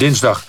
dinsdag.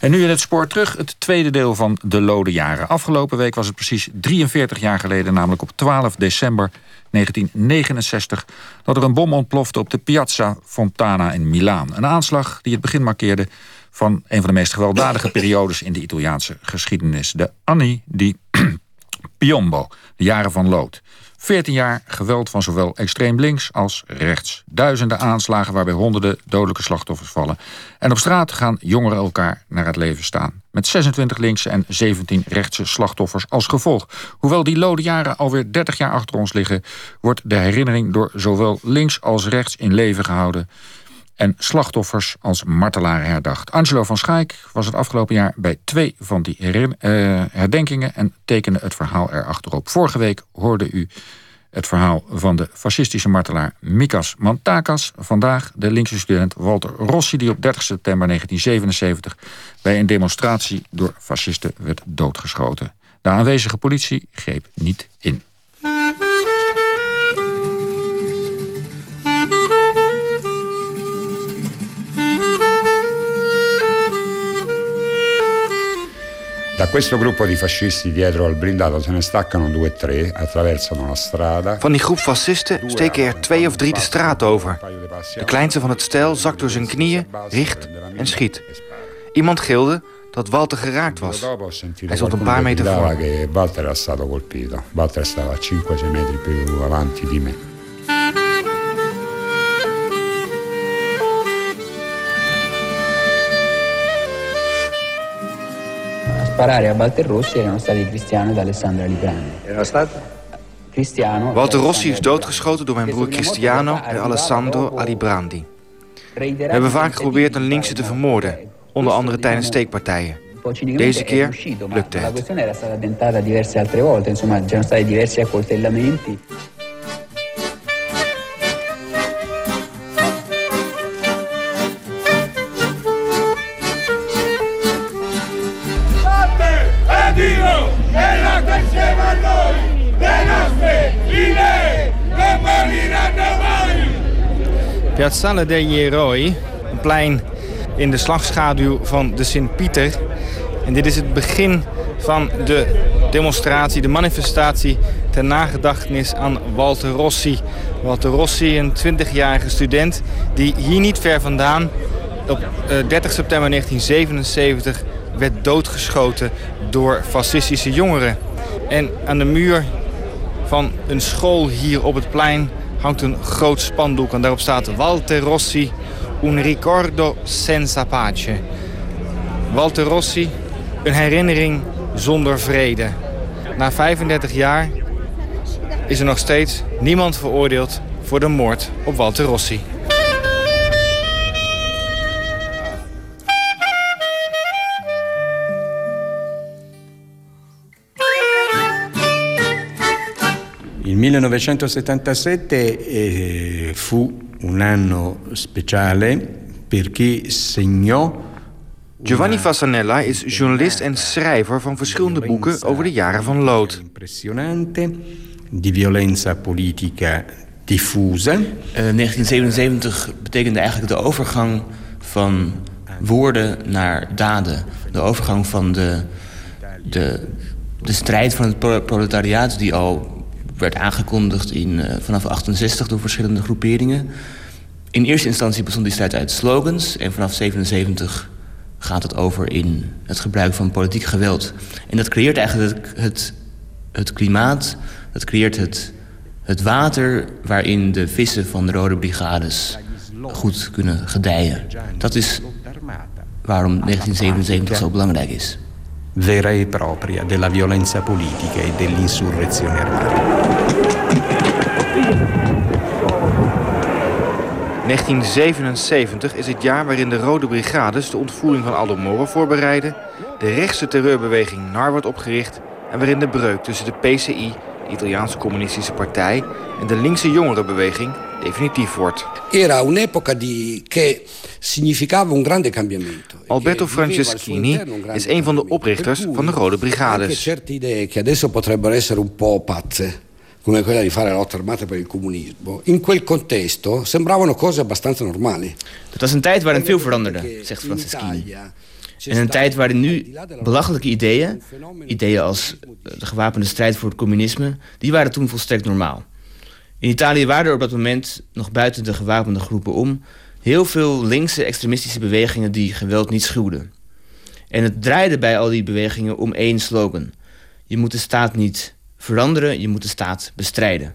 En nu in het spoor terug het tweede deel van de Lode Jaren. Afgelopen week was het precies 43 jaar geleden, namelijk op 12 december 1969... dat er een bom ontplofte op de Piazza Fontana in Milaan. Een aanslag die het begin markeerde van een van de meest gewelddadige periodes... in de Italiaanse geschiedenis. De Anni di Piombo, de jaren van lood. 14 jaar geweld van zowel extreem links als rechts. Duizenden aanslagen waarbij honderden dodelijke slachtoffers vallen. En op straat gaan jongeren elkaar naar het leven staan. Met 26 linkse en 17 rechtse slachtoffers als gevolg. Hoewel die lode jaren alweer 30 jaar achter ons liggen... wordt de herinnering door zowel links als rechts in leven gehouden en slachtoffers als martelaren herdacht. Angelo van Schaik was het afgelopen jaar bij twee van die uh, herdenkingen en tekende het verhaal erachterop. Vorige week hoorde u het verhaal van de fascistische martelaar Mikas Mantakas. Vandaag de linkse student Walter Rossi, die op 30 september 1977 bij een demonstratie door fascisten werd doodgeschoten. De aanwezige politie greep niet in. Da questo gruppo di fascisti dietro al blindato se ne staccano due o tre, attraversano la strada. Van die groep fascisten steken er twee of drie de straat over. De kleinste van het stel zakt door zijn knieën, richt en schiet. Iemand gilde dat Walter geraakt was. Hij stond een paar meter voor. Walter era stato colpito. Walter stava 5-6 metri più avanti di me. Sparare a Walter Rossi erano stati Cristiano ed Alessandra Librani. Erano stati? Cristiano. Walter Rossi is doodgeschoten door mijn broer Cristiano en Alessandro Alibrandi. We hebben vaak geprobeerd een linkse te vermoorden, onder andere tijdens steekpartijen. Deze keer lukte het. Piazzale degli Eroi, een plein in de slagschaduw van de Sint-Pieter. En dit is het begin van de demonstratie, de manifestatie ter nagedachtenis aan Walter Rossi. Walter Rossi, een 20-jarige student die hier niet ver vandaan op 30 eh, september 1977 werd doodgeschoten door fascistische jongeren. En aan de muur van een school hier op het plein hangt een groot spandoek. En daarop staat Walter Rossi, un ricordo senza pace. Walter Rossi, een herinnering zonder vrede. Na 35 jaar is er nog steeds niemand veroordeeld voor de moord op Walter Rossi. Il 1977 eh, fu un anno speciale perché segnò Giovanni Fassanella is journalist en schrijver van verschillende boeken over de jaren van lood. Impressionante, di violenza politica diffusa. Uh, 1977 betekende eigenlijk de overgang van woorden naar daden. De overgang van de, de, de strijd van het proletariaat die al werd aangekondigd in, uh, vanaf 68 door verschillende groeperingen. In eerste instantie bestond die strijd uit slogans... en vanaf 77 gaat het over in het gebruik van politiek geweld. En dat creëert eigenlijk het, het, het klimaat, dat creëert het, het water... waarin de vissen van de Rode Brigades goed kunnen gedijen. Dat is waarom 1977 zo belangrijk is. Vera e propria della violenza politica e dell'insurrezione armata. 1977 is het jaar waarin de Rode Brigades de ontvoering van Aldo Moro voorbereiden, de rechtse terreurbeweging NAR wordt opgericht en waarin de breuk tussen de PCI, de Italiaanse Communistische Partij, en de linkse jongerenbeweging definitief wordt. Era un'epoca di che significava un grande cambiamento. Alberto Franceschini is een van de oprichters van de Rode Brigades. Certe idee che adesso potrebbero essere un po' pazze come quella di fare la lotta armata per il comunismo, in quel contesto sembravano cose abbastanza normali. Dat was een tijd waarin veel veranderde, zegt Franceschini. En een tijd waarin nu belachelijke ideeën, ideeën als de gewapende strijd voor het communisme, die waren toen volstrekt normaal. In Italië waren er op dat moment, nog buiten de gewapende groepen om, heel veel linkse extremistische bewegingen die geweld niet schuwden. En het draaide bij al die bewegingen om één slogan. Je moet de staat niet veranderen, je moet de staat bestrijden.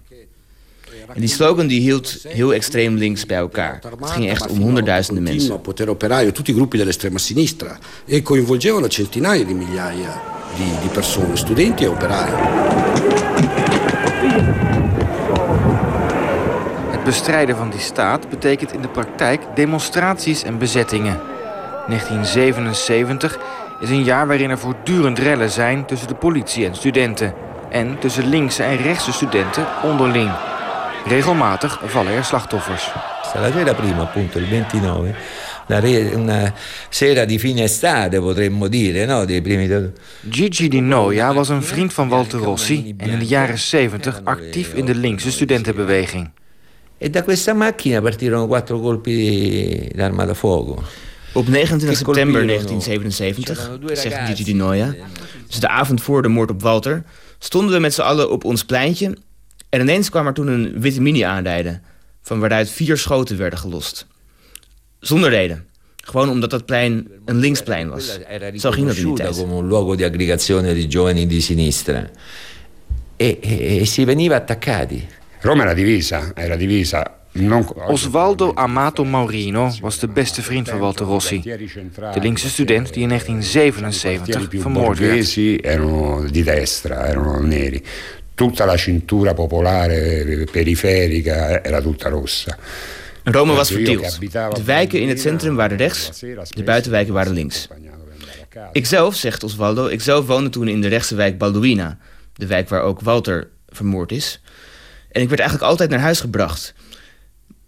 En die slogan die hield heel extreem links bij elkaar. Het ging echt om honderdduizenden mensen. Potere operaio, tutti i gruppi dell'estrema sinistra e coinvolgevano centinaia di migliaia di, di persone, studenti e operai. Het bestrijden van die staat betekent in de praktijk demonstraties en bezettingen. 1977 is een jaar waarin er voortdurend rellen zijn tussen de politie en studenten. En tussen linkse en rechtse studenten onderling. Regelmatig vallen er slachtoffers. La sera prima, appunto, il 29, una, sera di fine estate potremmo dire, no? Dei primi... Gigi Di Noia was een vriend van Walter Rossi en in de jaren 70 actief in de linkse studentenbeweging. E da questa macchina partirono quattro colpi d'arma da fuoco. Op 29 september 1977, zegt Gigi Di Noia, dus de avond voor de moord op Walter, stonden we met z'n allen op ons pleintje en ineens kwam er toen een witte mini aanrijden, van waaruit vier schoten werden gelost. Zonder reden. Gewoon omdat dat plein een linksplein was. Zo ging dat in die tijd. come un luogo di aggregazione di giovani di sinistra. E, e- e si veniva attaccati. Roma era divisa, era divisa. Osvaldo Amato Maurino was de beste vriend van Walter Rossi. De linkse student die in 1977 più vermoord werd. erano di destra, erano neri. Tutta la cintura popolare periferica era tutta rossa. Rome was verdeeld. De wijken in het centrum waren rechts, de buitenwijken waren links. Ikzelf, zegt Osvaldo, ikzelf woonde toen in de rechtse wijk Balduina. De wijk waar ook Walter vermoord is. En ik werd eigenlijk altijd naar huis gebracht.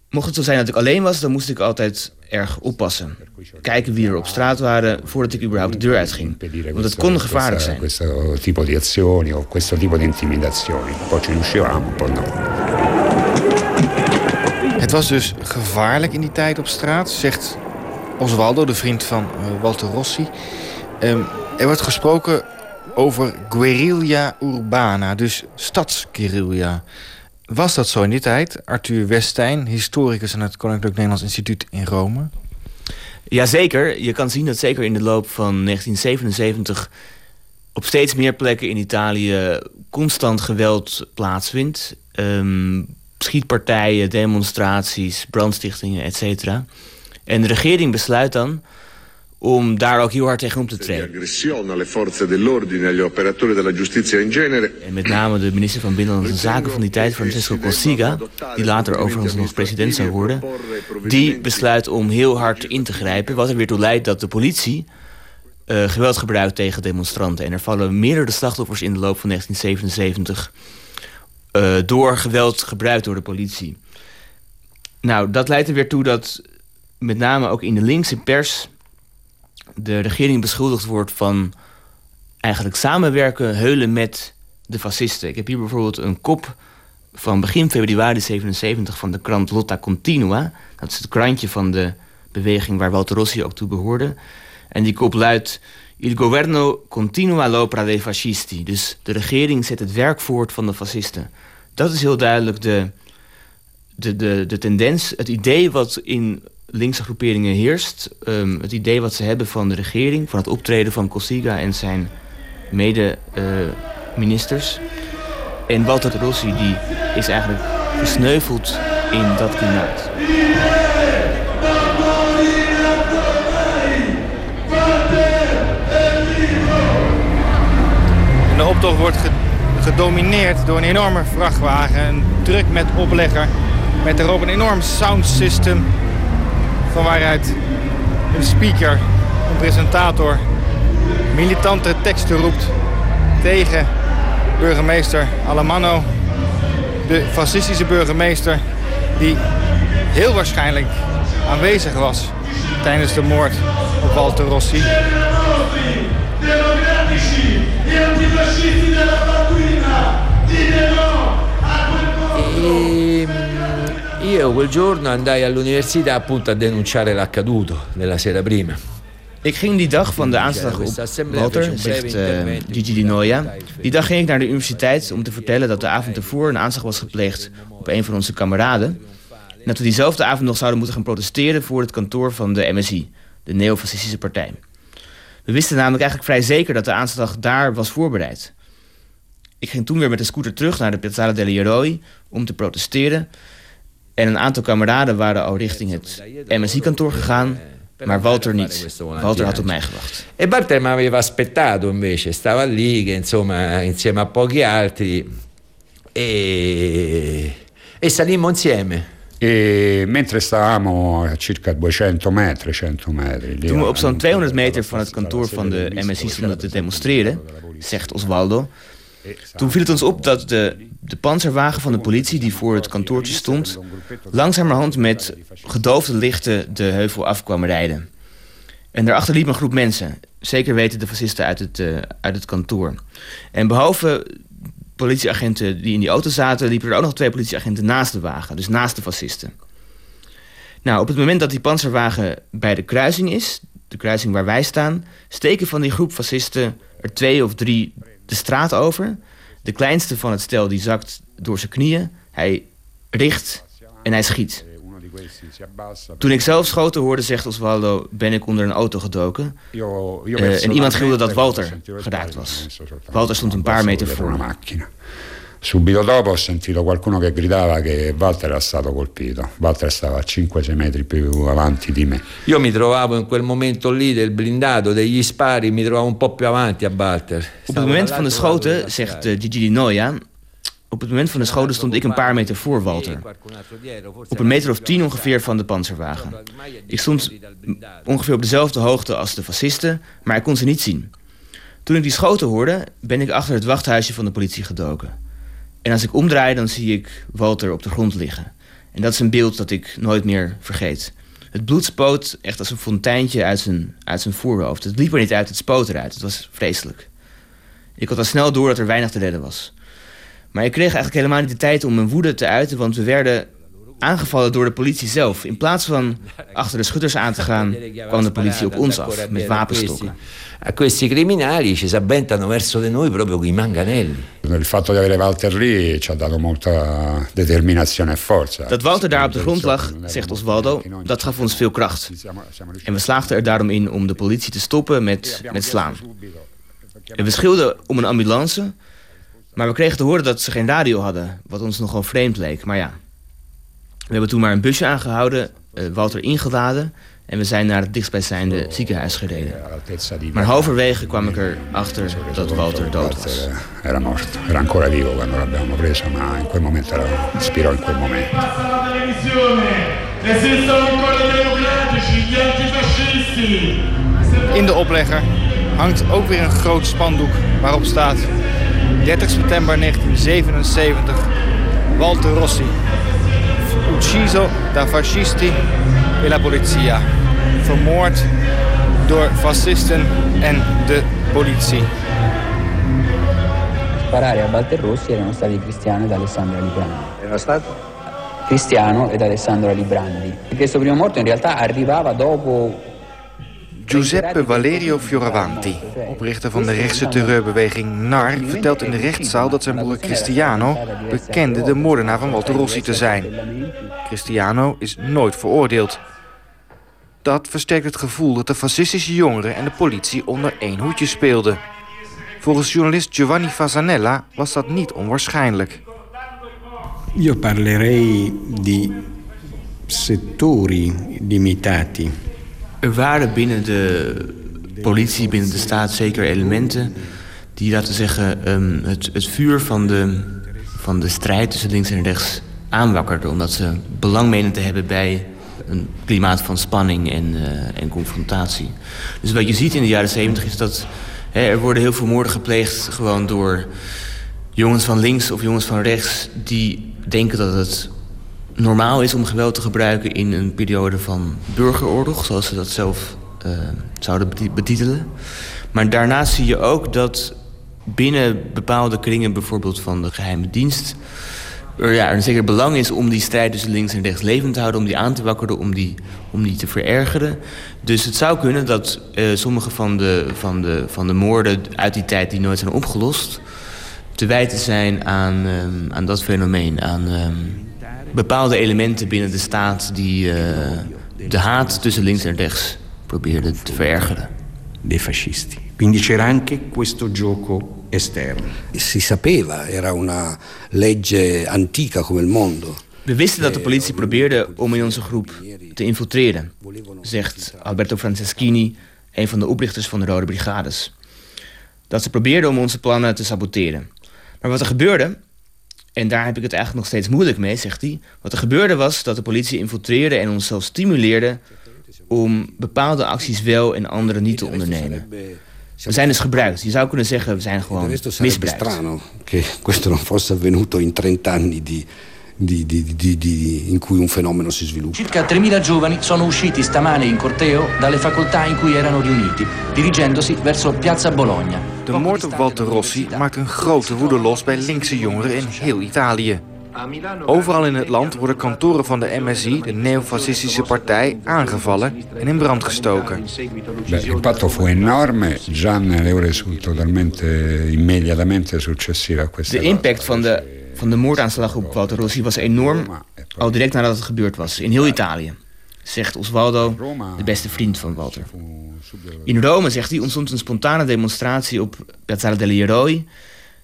Mocht het zo zijn dat ik alleen was, dan moest ik altijd erg oppassen. Kijken wie er op straat waren voordat ik überhaupt de deur uitging. Want het kon gevaarlijk zijn. Questo tipo di azioni o questo tipo di intimidazioni. Poi ci riuscivamo, poi no. Het was dus gevaarlijk in die tijd op straat, zegt Osvaldo, de vriend van eh, Walter Rossi. Ehm, er wordt gesproken over guerrilla urbana, dus stadsguerrilla. Was dat zo in die tijd? Arthur Westijn, historicus aan het Koninklijk Nederlands Instituut in Rome. Jazeker, je kan zien dat zeker in de loop van 1977 op steeds meer plekken in Italië constant geweld plaatsvindt. Ehm, schietpartijen, demonstraties, brandstichtingen, etc. En de regering besluit dan om daar ook heel hard tegen om te treden. En met name de minister van Binnenlandse Zaken van die tijd, Francesco Cossiga, die later overigens nog president zou worden, die besluit om heel hard in te grijpen, wat er weer toe leidt dat de politie eh, geweld gebruikt tegen demonstranten. En er vallen meerdere slachtoffers in de loop van 1977 eh, door geweld gebruikt door de politie. Nou, dat leidt er weer toe dat met name ook in de linkse pers de regering beschuldigd wordt van eigenlijk samenwerken, heulen met de fascisten. Ik heb hier bijvoorbeeld een kop van begin februari 77 van de krant Lotta Continua. Dat is het krantje van de beweging waar Walter Rossi ook toe behoorde. En die kop luidt... Il governo continua l'opera dei fascisti. Dus de regering zet het werk voort van de fascisten. Dat is heel duidelijk de, de, de, de tendens, het idee wat in linkse groeperingen heerst. ehm, het idee wat ze hebben van de regering, van het optreden van Cossiga en zijn mede-ministers. en Walter Rossi die is eigenlijk gesneuveld in dat klimaat. De optocht wordt ge- gedomineerd door een enorme vrachtwagen. Een truck met oplegger. Met erop een enorm sound system. Van waaruit een speaker, een presentator, militante teksten roept tegen burgemeester Alemanno. De fascistische burgemeester die heel waarschijnlijk aanwezig was tijdens de moord op Walter Rossi. democratici e io quel giorno andai all'università appunto a denunciare l'accaduto della sera prima. Ik ging die dag van de aanslag op Walter, zegt uh, Gigi Di Noia. Die dag ging ik naar de universiteit om te vertellen dat de avond ervoor een aanslag was gepleegd op een van onze kameraden. En dat we diezelfde avond nog zouden moeten gaan protesteren voor het kantoor van de MSI, de neofascistische partij. We wisten namelijk eigenlijk vrij zeker dat de aanslag daar was voorbereid. Ik ging toen weer met de scooter terug naar de Piazzale degli Eroi om te protesteren. En een aantal kameraden waren al richting het MSI-kantoor gegaan, maar Walter niet. Walter had op mij gewacht. E Walter mi aveva aspettato invece, stava lì, che insomma, insieme a pochi altri, e, e salimmo insieme. E mentre stavamo a circa 200 metri, 100 metri. Toen we op zo'n 200 meter van het kantoor van de MSI stonden te demonstreren, zegt Osvaldo, toen viel het ons op dat de, de panzerwagen van de politie die voor het kantoortje stond... langzamerhand met gedoofde lichten de heuvel af kwam rijden. En daarachter liep een groep mensen. Zeker weten de fascisten uit het, uh, uit het kantoor. En behalve politieagenten die in die auto zaten... liepen er ook nog twee politieagenten naast de wagen. Dus naast de fascisten. Nou, op het moment dat die panzerwagen bij de kruising is... de kruising waar wij staan... steken van die groep fascisten er twee of drie de straat over. De kleinste van het stel die zakt door zijn knieën. Hij richt en hij schiet. Toen ik zelf schoten hoorde, zegt Osvaldo, ben ik onder een auto gedoken. Uh, en iemand gilde dat Walter geraakt was. Walter stond een paar meter voor me. Subito dopo ho sentito qualcuno che gridava che Walter era stato colpito. Walter stava a 5-6 metri più avanti di me. Io mi trovavo in quel momento lì del blindato, degli spari, mi trovavo un po' più avanti a Walter. Op het moment van de schoten, zegt uh, Gigi Di Noia, op het moment van de schoten stond ik een paar meter voor Walter. Op een meter of tien ongeveer van de panzerwagen. Ik stond ongeveer op dezelfde hoogte als de fascisten, maar ik kon ze niet zien. Toen ik die schoten hoorde, ben ik achter het wachthuisje van de politie gedoken. En als ik omdraai, dan zie ik Walter op de grond liggen. En dat is een beeld dat ik nooit meer vergeet. Het bloed spoot echt als een fonteintje uit zijn, uit zijn voorhoofd. Het liep er niet uit, het spoot eruit. Het was vreselijk. Ik had al snel door dat er weinig te redden was. Maar ik kreeg eigenlijk helemaal niet de tijd om mijn woede te uiten... want we werden aangevallen door de politie zelf. In plaats van achter de schutters aan te gaan, kwam de politie op ons af met wapenstokken. A questi criminali ci si avventano verso di noi proprio con i manganelli. Il fatto di avere Walter lì ci ha dato molta determinazione e forza. Dat Walter daar op de grond lag, zegt Osvaldo, dat gaf ons veel kracht. En we slaagden er daarom in om de politie te stoppen met, met slaan. En we schilden om een ambulance, maar we kregen te horen dat ze geen radio hadden, wat ons nogal vreemd leek. Maar ja, we hebben toen maar een busje aangehouden, uh, Walter ingeladen... en we zijn naar het dichtstbijzijnde ziekenhuis gereden. Maar halverwege kwam ik erachter dat Walter dood was. Era morto, era ancora vivo quando l'abbiamo preso, ma in quel momento spirò in quel momento. In de oplegger hangt ook weer een groot spandoek waarop staat 30 september 1977 Walter Rossi ucciso da fascisti e la polizia. Vermoord door fascisten en de politie. Sparare a Walter Rossi erano stati Cristiano ed Alessandro Librandi. Erano stati? Cristiano ed Alessandro Librandi. Questo primo morto in realtà arrivava dopo Giuseppe Valerio Fioravanti, oprichter van de rechtse terreurbeweging NAR... vertelt in de rechtszaal dat zijn broer Cristiano bekende de moordenaar van Walter Rossi te zijn. Cristiano is nooit veroordeeld. Dat versterkt het gevoel dat de fascistische jongeren en de politie onder één hoedje speelden. Volgens journalist Giovanni Fasanella was dat niet onwaarschijnlijk. Io parlerei di settori limitati. Er waren binnen de politie, binnen de staat zeker elementen... die, laten zeggen, um, het, het vuur van de, van de strijd tussen links en rechts aanwakkerden. Omdat ze belang menen te hebben bij een klimaat van spanning en, uh, en confrontatie. Dus wat je ziet in de jaren zeventig is dat... Hè, er worden heel veel moorden gepleegd gewoon door jongens van links of jongens van rechts... die denken dat het normaal is om geweld te gebruiken in een periode van burgeroorlog, zoals ze dat zelf uh, zouden betitelen. Maar daarnaast zie je ook dat binnen bepaalde kringen, bijvoorbeeld van de geheime dienst, er, ja, een zeker belang is om die strijd tussen links en rechts levend te houden, om die aan te wakkeren, om die, om die te verergeren. Dus het zou kunnen dat uh, sommige van de, van, de, van de moorden uit die tijd die nooit zijn opgelost, te wijten zijn aan, um, aan dat fenomeen, aan um, bepaalde elementen binnen de staat die uh, de haat tussen links en rechts probeerden te verergeren. Dei fascisti. Quindi c'era anche questo gioco esterno. Si sapeva, era una legge antica come il mondo. We wisten dat de politie probeerde om in onze groep te infiltreren, zegt Alberto Franceschini, een van de oprichters van de Rode Brigades. Dat ze probeerden om onze plannen te saboteren. Maar wat er gebeurde, en daar heb ik het eigenlijk nog steeds moeilijk mee, zegt hij. Wat er gebeurde was dat de politie infiltreerde en ons zelfs stimuleerde om bepaalde acties wel en andere niet te ondernemen. We zijn dus gebruikt. Je zou kunnen zeggen, we zijn gewoon misbruikt. strano che questo non fosse avvenuto in 30 anni di, di, di, di, di, in cui un fenomeno si sviluppa. Circa 3.000 giovani sono usciti stamane in corteo dalle facoltà in cui erano riuniti, dirigendosi verso Piazza Bologna. De moord op Walter Rossi maakt een grote woede los bij linkse jongeren in heel Italië. Overal in het land worden kantoren van de MSI, de neofascistische partij, aangevallen en in brand gestoken. L'impatto fu enorme già nelle ore totalmente immediatamente successive a questa De impact van de, van de moordaanslag op Walter Rossi was enorm, al direct nadat het gebeurd was, in heel Italië. Zegt Osvaldo, de beste vriend van Walter. In Rome, zegt hij, ontstond een spontane demonstratie op Piazzale degli Eroi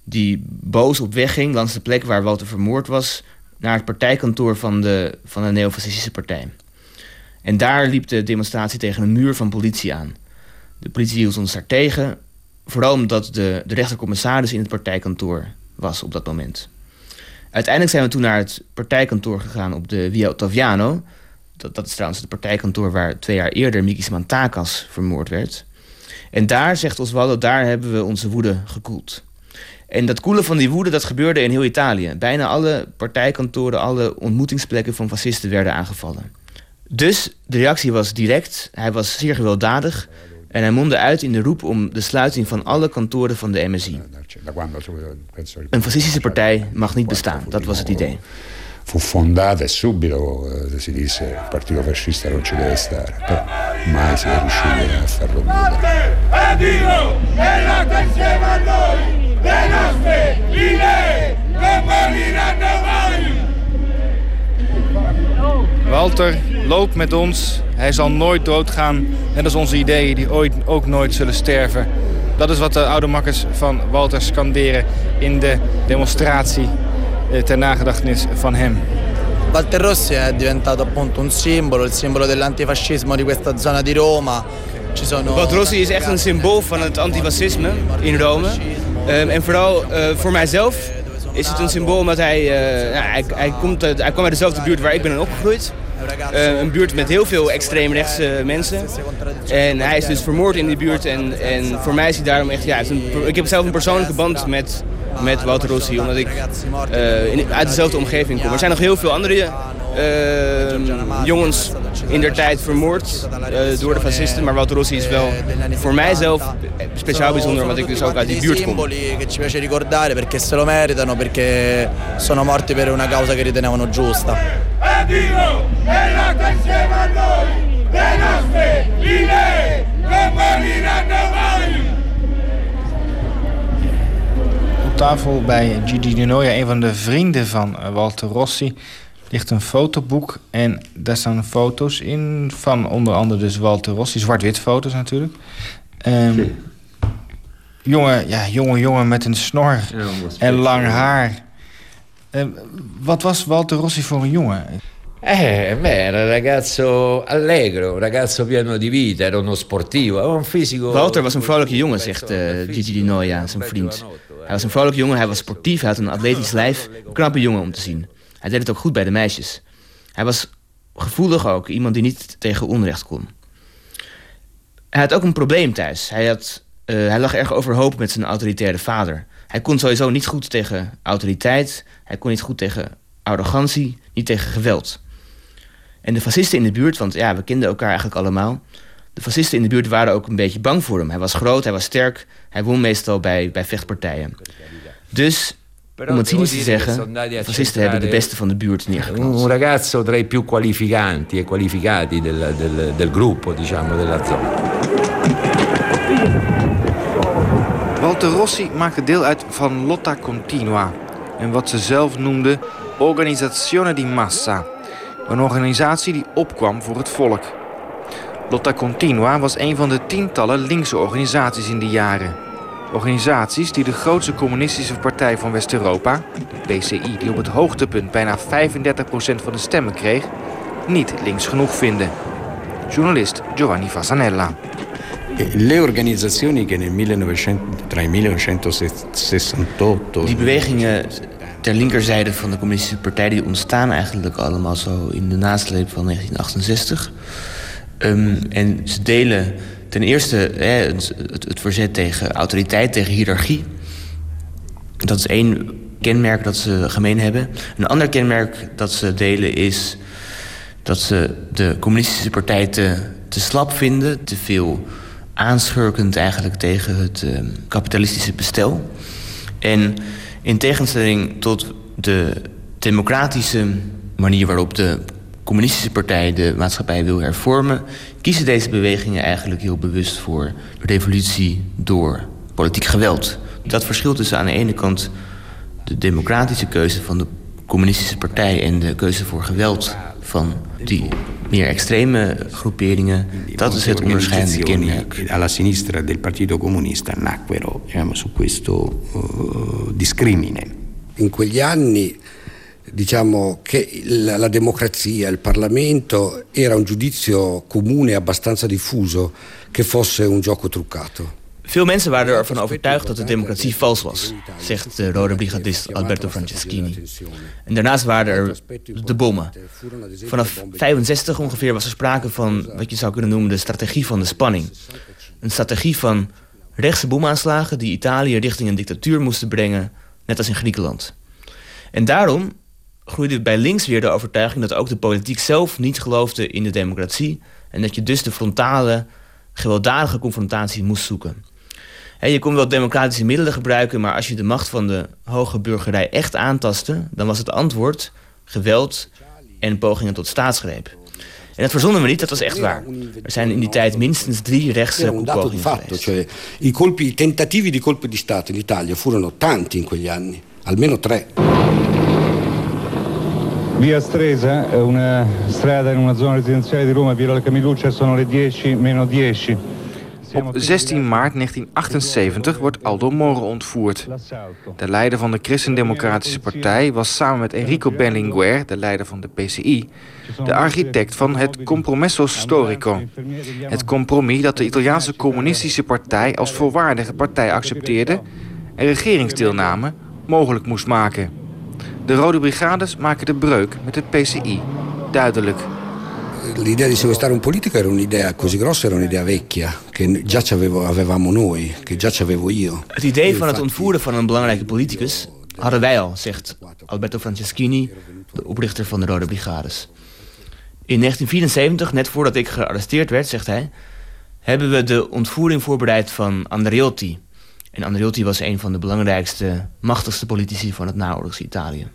die boos op weg ging langs de plek waar Walter vermoord was... naar het partijkantoor van de, van de neofascistische partij. En daar liep de demonstratie tegen een muur van politie aan. De politie hield ons daar tegen, vooral omdat de, de rechtercommissaris in het partijkantoor was op dat moment. Uiteindelijk zijn we toen naar het partijkantoor gegaan op de Via Ottaviano. Dat, is trouwens het partijkantoor waar twee jaar eerder Mikis Mantakas vermoord werd. En daar, zegt Oswaldo, daar hebben we onze woede gekoeld. En dat koelen van die woede, dat gebeurde in heel Italië. Bijna alle partijkantoren, alle ontmoetingsplekken van fascisten werden aangevallen. Dus de reactie was direct, hij was zeer gewelddadig... en hij mondde uit in de roep om de sluiting van alle kantoren van de MSI. Een fascistische partij mag niet bestaan, dat was het idee. Fu fondata e subito eh, si disse il partito fascista non ci deve stare, però mai si è riusciti a farlo le nostre idee non moriranno mai. Walter loopt met ons. Hij zal nooit doodgaan. Net als onze ideeën die ooit ook nooit zullen sterven. Dat is wat de oude makkers van Walter scanderen in de demonstratie eh, ter nagedachtenis van hem. Walter Rossi è diventato appunto un simbolo, il simbolo dell'antifascismo di questa zona di Roma. Walter Rossi is echt een symbool van het antifascisme in Rome. Um, en vooral uh, voor mijzelf is het een symbool omdat hij, uh, ja, hij, hij, komt, hij kwam uit dezelfde buurt waar ik ben opgegroeid. Een buurt met heel veel extreemrechtse mensen. En hij is dus vermoord in die buurt. En, en voor mij is hij daarom echt... Ja, ik heb zelf een persoonlijke band met, met Walter Rossi. Omdat ik in, uit dezelfde omgeving kom. Er zijn nog heel veel andere jongens in der tijd vermoord door de fascisten. Maar Walter Rossi is wel voor mijzelf speciaal bijzonder, omdat ik dus ook uit die buurt kom. ricordare perché se lo meritano, perché sono morti per una causa che giusta. Addio, è nato insieme a noi, le nostre idee non moriranno mai. Op tafel bij Gigi Di Noia, een van de vrienden van Walter Rossi ligt een fotoboek en daar staan foto's in van onder andere dus Walter Rossi, zwart-wit foto's natuurlijk. Um, jongen, ja, jonge jongen met een snor ja, en lang haar. Um, wat was Walter Rossi voor een jongen? Eh, beh, era un ragazzo allegro, un ragazzo pieno di vita, era uno sportivo, aveva un fisico... Walter was een vrolijke jongen, zegt uh, Gigi Di Noia, zijn vriend. Hij was een vrolijke jongen, hij was sportief, hij had een atletisch lijf. Een knappe jongen om te zien. Hij deed het ook goed bij de meisjes. Hij was gevoelig ook, iemand die niet tegen onrecht kon. Hij had ook een probleem thuis. Hij, had, uh, hij lag erg overhoop met zijn autoritaire vader. Hij kon sowieso niet goed tegen autoriteit. Hij kon niet goed tegen arrogantie, niet tegen geweld. En de fascisten in de buurt, want ja, we kenden elkaar eigenlijk allemaal. De fascisten in de buurt waren ook een beetje bang voor hem. Hij was groot, hij was sterk. Hij won meestal bij, bij vechtpartijen. Dus Om het cynisch te zeggen, fascisten hebben de beste van de buurt neergeknald. Un ragazzo tra i più qualificanti e qualificati del, del, del gruppo, diciamo, della zona. Rossi maakte deel uit van Lotta Continua. En wat ze zelf noemde Organizzazione di Massa. Een organisatie die opkwam voor het volk. Lotta Continua was een van de tientallen linkse organisaties in die jaren. Organisaties die de grootste communistische partij van West-Europa, de PCI, die op het hoogtepunt bijna 35% van de stemmen kreeg, niet links genoeg vinden. Journalist Giovanni Fasanella. Le 1900, tra il 1968... Die bewegingen ter linkerzijde van de communistische partij... die ontstaan eigenlijk allemaal zo in de nasleep van 1968. Um, en ze delen ten eerste hè, het, het, verzet tegen autoriteit, tegen hiërarchie. Dat is één kenmerk dat ze gemeen hebben. Een ander kenmerk dat ze delen is dat ze de communistische partij te, te slap vinden, te veel aanschurkend eigenlijk tegen het uh, kapitalistische bestel. En in tegenstelling tot de democratische manier waarop de communistische partij de maatschappij wil hervormen, kiezen deze bewegingen eigenlijk heel bewust voor revolutie door politiek geweld. Dat verschil tussen aan de ene kant de democratische keuze van de communistische partij en de keuze voor geweld van die meer extreme groeperingen, dat is het onderscheidende kenmerk. Alla sinistra del Partito Comunista nacquero diciamo, su questo uh, discrimine. In quegli anni diciamo che la, la, democrazia, il Parlamento era un giudizio comune abbastanza diffuso che fosse un gioco truccato. Veel mensen waren ervan overtuigd dat de democratie vals was, zegt de rode brigadist Alberto Franceschini. En daarnaast waren er de bommen. Vanaf 65 ongeveer was er sprake van wat je zou kunnen noemen de strategie van de spanning. Een strategie van rechtse bomaanslagen die Italië richting een dictatuur moesten brengen, net als in Griekenland. En daarom groeide bij links weer de overtuiging dat ook de politiek zelf niet geloofde in de democratie en dat je dus de frontale, gewelddadige confrontatie moest zoeken. Je kon wel democratische middelen gebruiken, maar als je de macht van de hoge burgerij echt aantastte, dan was het antwoord geweld en pogingen tot staatsgreep. En dat verzonnen we niet, dat was echt waar. Er zijn in die tijd minstens drie rechtse pogingen geweest. Cioè, I colpi, i tentativi di colpo di Stato in Italia furono tanti in quegli anni, almeno tre. Via Stresa, una strada in una zona residenziale di Roma, Via Camiluccia, sono le 10 meno 10. Op 16 maart 1978 wordt Aldo Moro ontvoerd. De leider van de Christendemocratische Partij was samen met Enrico Berlinguer, de leider van de PCI, de architect van het Compromesso Storico. Het compromis dat de Italiaanse Communistische Partij als volwaardige partij accepteerde en regeringsdeelname mogelijk moest maken. De Rode Brigades maken de breuk met het PCI duidelijk. L'idea di sequestrare un politico era un'idea così grossa, era un'idea vecchia, che già avevamo noi, che già avevo io. Het idee van het ontvoeren van een belangrijke politicus hadden wij al, zegt Alberto Franceschini, de oprichter van de Rode Brigades. In 1974, net voordat ik gearresteerd werd, zegt hij, hebben we de ontvoering voorbereid van Andreotti. En Andreotti was een van de belangrijkste, machtigste politici van het naoorlogs Italië.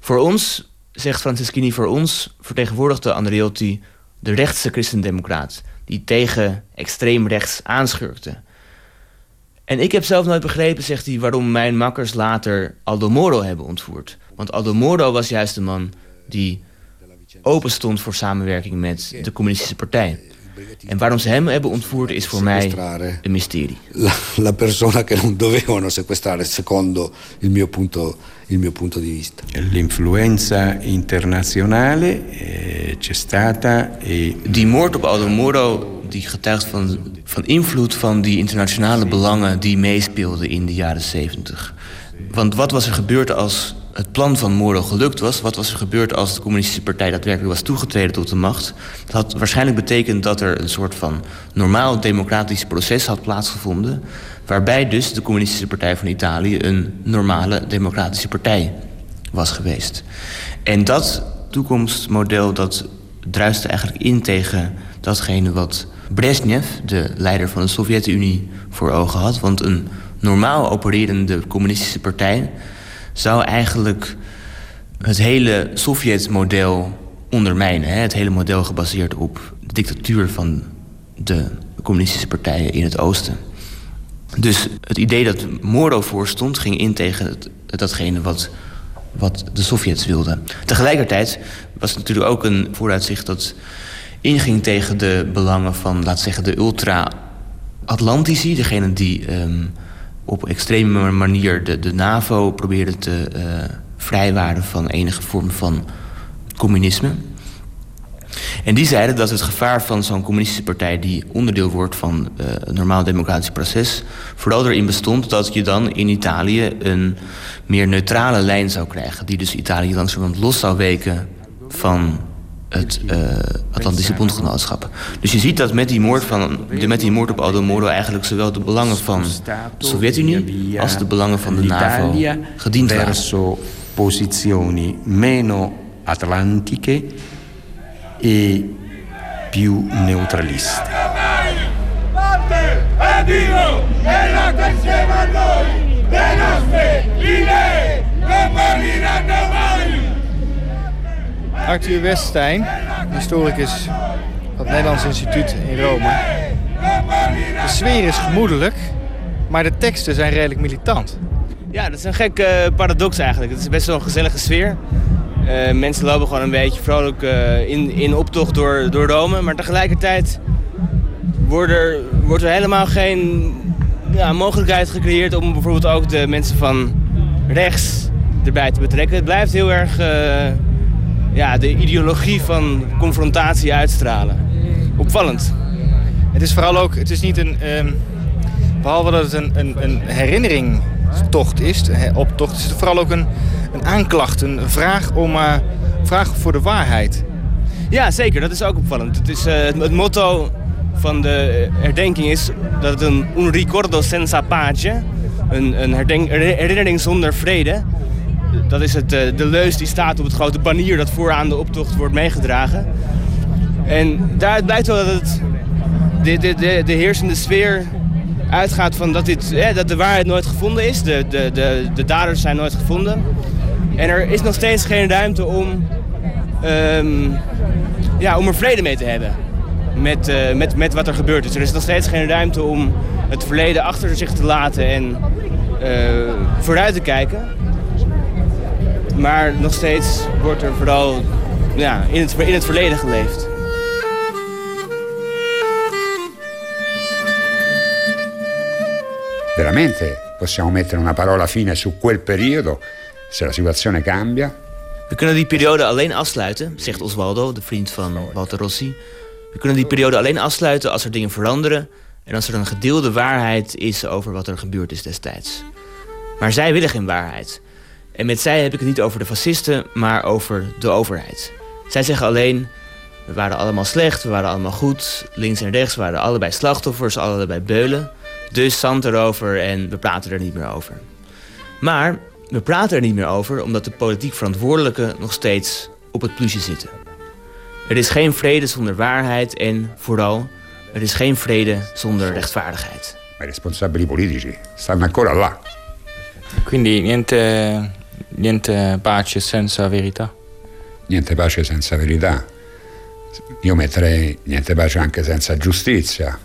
Voor ons, zegt Franceschini, voor ons vertegenwoordigde Andreotti de rechtse christendemocraat... die tegen extreem rechts aanschurkte. En ik heb zelf nooit begrepen, zegt hij, waarom mijn makkers later Aldo Moro hebben ontvoerd. Want Aldo Moro was juist de man die open stond voor samenwerking met de communistische partij. En waarom ze hem hebben ontvoerd is voor mij een mysterie. La, la persona che non dovevano sequestrare secondo il mio punto, il mio punto di vista. L'influenza internazionale eh, c'è stata e... Die moord op Aldo Moro die getuigt van, van invloed van die internationale belangen die meespeelden in de jaren 70. Want wat was er gebeurd als het plan van Moro gelukt was... wat was er gebeurd als de communistische partij daadwerkelijk was toegetreden tot de macht... dat had waarschijnlijk betekend dat er een soort van normaal democratisch proces had plaatsgevonden... waarbij dus de communistische partij van Italië een normale democratische partij was geweest. En dat toekomstmodel dat druiste eigenlijk in tegen datgene wat Brezhnev, de leider van de Sovjet-Unie, voor ogen had. Want een normaal opererende communistische partij zou eigenlijk het hele Sovjet-model ondermijnen. Hè? Het hele model gebaseerd op de dictatuur van de communistische partijen in het oosten. Dus het idee dat Moro voorstond ging in tegen datgene wat, wat de Sovjets wilden. Tegelijkertijd was het natuurlijk ook een vooruitzicht dat inging tegen de belangen van, laat zeggen, de ultra-Atlantici. Degene die um, op extreme manier de, de NAVO probeerden te uh, vrijwaren van enige vorm van communisme. En die zeiden dat het gevaar van zo'n communistische partij... die onderdeel wordt van uh, normaal democratisch proces... vooral erin bestond dat je dan in Italië een meer neutrale lijn zou krijgen... die dus Italië langzamerhand los zou weken van het uh, Atlantische Bondgenootschap. Dus je ziet dat met die moord, van, met die moord op Aldo Moro... eigenlijk zowel de belangen van de Sovjet-Unie... als de belangen van de NAVO gediend waren. verso posizioni meno atlantiche e più neutraliste. Arthur Weststein, historicus van het Nederlands Instituut in Rome. De sfeer is gemoedelijk, maar de teksten zijn redelijk militant. Ja, dat is een gekke uh, paradox eigenlijk. Het is best wel een gezellige sfeer. Uh, mensen lopen gewoon een beetje vrolijk uh, in, in optocht door, door Rome. Maar tegelijkertijd wordt er, wordt er helemaal geen ja, mogelijkheid gecreëerd om bijvoorbeeld ook de mensen van rechts erbij te betrekken. Het blijft heel erg ja, de ideologie van confrontatie uitstralen. Opvallend. Het is vooral ook, het is niet een, um, behalve dat het een, een, een herinneringstocht is, optocht, is het vooral ook een, een aanklacht, een vraag, om, uh, vraag voor de waarheid. Ja, zeker. Dat is ook opvallend. Het, is, uh, het, motto van de herdenking is dat het een un ricordo senza pace, een, een herinnering zonder vrede. Dat is het, uh, de leus die staat op het grote banier dat vooraan de optocht wordt meegedragen. En daaruit blijkt wel dat het, de, de, de, de heersende sfeer uitgaat van dat, dit, eh, dat de waarheid nooit gevonden is. De, de, de, de daders zijn nooit gevonden. En er is nog steeds geen ruimte om, um, ja, om er vrede mee te hebben. Met, uh, met, met wat er gebeurd is. Er is nog steeds geen ruimte om het verleden achter zich te laten en vooruit te kijken. Maar nog steeds wordt er vooral ja, in, het, in het verleden geleefd. Veramente possiamo mettere una parola fine su quel periodo se la situazione cambia. We kunnen die periode alleen afsluiten, zegt Oswaldo, de vriend van Walter Rossi. We kunnen die periode alleen afsluiten als er dingen veranderen en als er een gedeelde waarheid is over wat er gebeurd is destijds. Maar zij willen geen waarheid. En met zij heb ik het niet over de fascisten, maar over de overheid. Zij zeggen alleen, we waren allemaal slecht, we waren allemaal goed. Links en rechts waren allebei slachtoffers, allebei beulen. Dus zand erover en we praten er niet meer over. Maar we praten er niet meer over omdat de politiek verantwoordelijken nog steeds op het plusje zitten. Er is geen vrede zonder waarheid en vooral, er is geen vrede zonder rechtvaardigheid. I responsabili politici stanno ancora là. Quindi niente, niente pace senza verità? Niente pace senza verità. Io metterei niente pace anche senza giustizia.